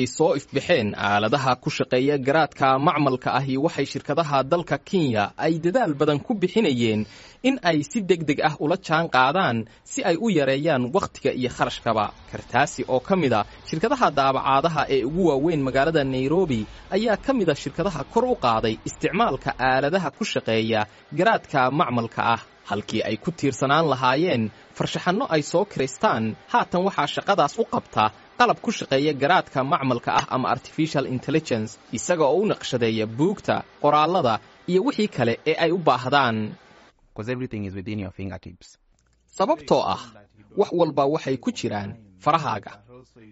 ay soo ifbaxeen aaladaha ku shaqeeya garaadka macmalka ahi waxay shirkadaha dalka kenya ay dadaal badan ku bixinayeen in ay si deg deg ah ula jaan qaadaan si ay u yareeyaan wakhtiga iyo kharashkaba. Kartaasi oo ka mid a shirkadaha daabacaadaha ee ugu waaweyn magaalada nairobi ayaa ka mid a shirkadaha kor u qaaday isticmaalka aaladaha ku shaqeeya garaadka macmalka ah halkii ay ku tiirsanaan lahaayeen farshaxanno ay soo kiraystaan haatan waxaa shaqadaas u qabta qalab ku shaqeeya garaadka macmalka ah ama artificial intelligence isaga oo u naqshadeeya buugta qoraallada iyo wixii kale ee ay u baahdaan. Sababtoo ah wax walba waxay ku jiraan farahaaga.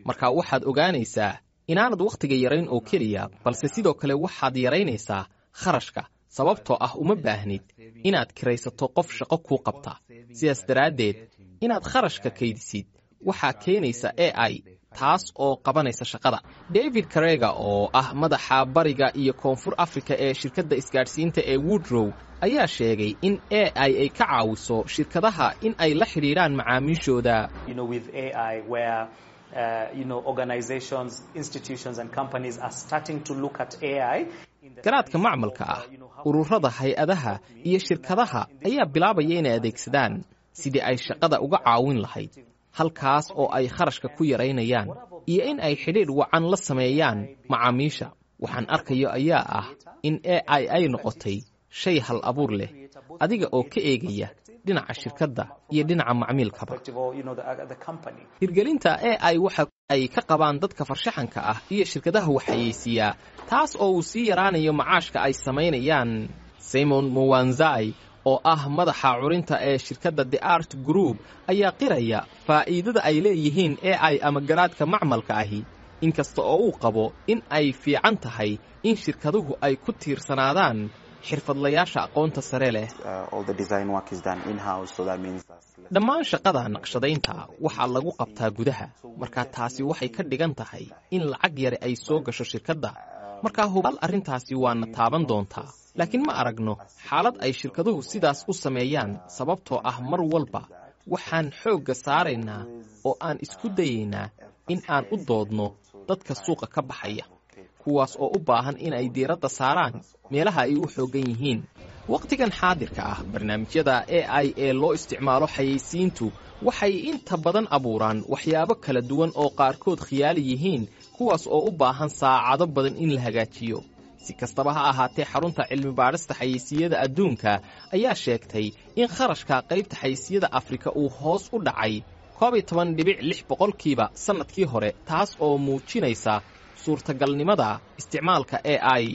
Marka waxaad ogaanaysaa inaanad wakhtiga yarayn oo keliya balse sidoo kale waxaad yaraynaysaa kharashka sababtoo ah uma baahnid inaad kiraysato qof shaqo kuu qabta. Sidaas daraaddeed inaad kharashka kaydisid waxaa keenaysa e i taas oo qabanaysa shaqada. David karega oo ah madaxa bariga iyo koonfur afrika ee shirkadda isgaadhsiinta ee woodrow ayaa sheegay in e i ay ka caawiso shirkadaha in ay la xidhiidhaan macaamiishooda. Garaadka macmalka ah ururada hay'adaha iyo shirkadaha ayaa bilaabaya inay adeegsadaan sidii ay shaqada uga caawin lahayd halkaas oo ay kharashka ku yaraynayaan iyo in ay xidhiidh wacan la sameeyaan macaamiisha. Waxaan arkayo ayaa ah in e i ay noqotay shay hal abuur leh adiga oo ka eegaya dhinaca shirkadda iyo dhinaca macmiilkaba. Hirgelinta e i waxa ay ka qabaan dadka farshaxanka ah iyo shirkadaha waxayeysiiyaa taas oo uu sii yaraanayo macaashka ay samaynayaan simon mowanzai oo ah madaxa curinta ee shirkadda the art group ayaa qiraya faa'iidada ay leeyihiin e i ama garaadka macmalka ahi inkasta oo uu qabo in ay fiican tahay in shirkaduhu ay ku tiirsanaadaan xirfadlayaasha aqoonta sare leh. Dhammaan shaqada naqshadaynta waxaa lagu qabtaa gudaha. Markaa taasi waxay ka dhigan tahay in lacag yare ay soo gasho shirkadda. Markaa hubaal arrintaasi waana taaban doontaa laakiin ma aragno xaalad ay shirkaduhu sidaas u sameeyaan sababtoo ah mar walba waxaan xoogga saaraynaa oo aan isku dayaynaa in aan u doodno dadka suuqa ka baxaya kuwaas oo u baahan in ay diiradda saaraan meelaha ay u xooggan yihiin. Wakhtigan xaadirka ah barnaamijyada e i ee loo isticmaalo xayeysiintu waxay inta badan abuuraan waxyaabo kala duwan oo qaarkood khiyaali yihiin kuwaas oo u baahan saacado badan in la hagaajiyo. Si kastaba ha ahaatee xarunta cilmi baadhista xayeysiiyada adduunka ayaa sheegtay in kharashka qaybta xayeysiiyada afrika uu hoos u dhacay. Koob iyo toban dhibic lix boqolkiiba sannadkii hore taas oo muujinaysa suurtagalnimada isticmaalka e i